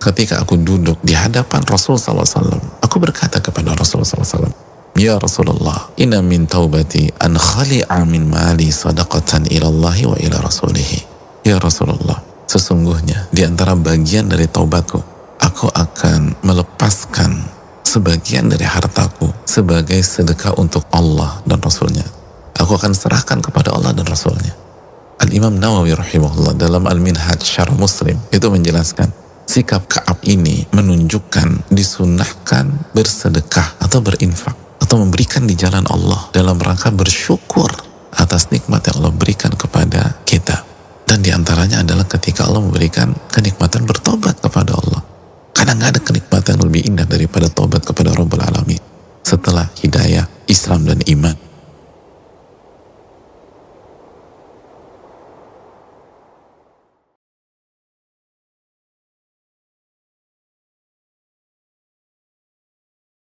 ketika aku duduk di hadapan Rasul SAW, aku berkata kepada Rasul SAW, Ya Rasulullah, inna min taubati an khali'a min mali sadaqatan ilallahi wa ila rasulihi. Ya Rasulullah, sesungguhnya di antara bagian dari taubatku, aku akan melepaskan sebagian dari hartaku sebagai sedekah untuk Allah dan Rasulnya. Aku akan serahkan kepada Allah dan Rasulnya. Al-Imam Nawawi rahimahullah dalam Al-Minhaj Syarah Muslim itu menjelaskan sikap Kaab ini menunjukkan disunahkan bersedekah atau berinfak atau memberikan di jalan Allah dalam rangka bersyukur atas nikmat yang Allah berikan kepada kita. Dan di antaranya adalah ketika Allah memberikan kenikmatan bertobat kepada Allah. Karena nggak ada kenikmatan lebih indah daripada tobat kepada Rabbul Alamin. Setelah hidayah, Islam dan iman.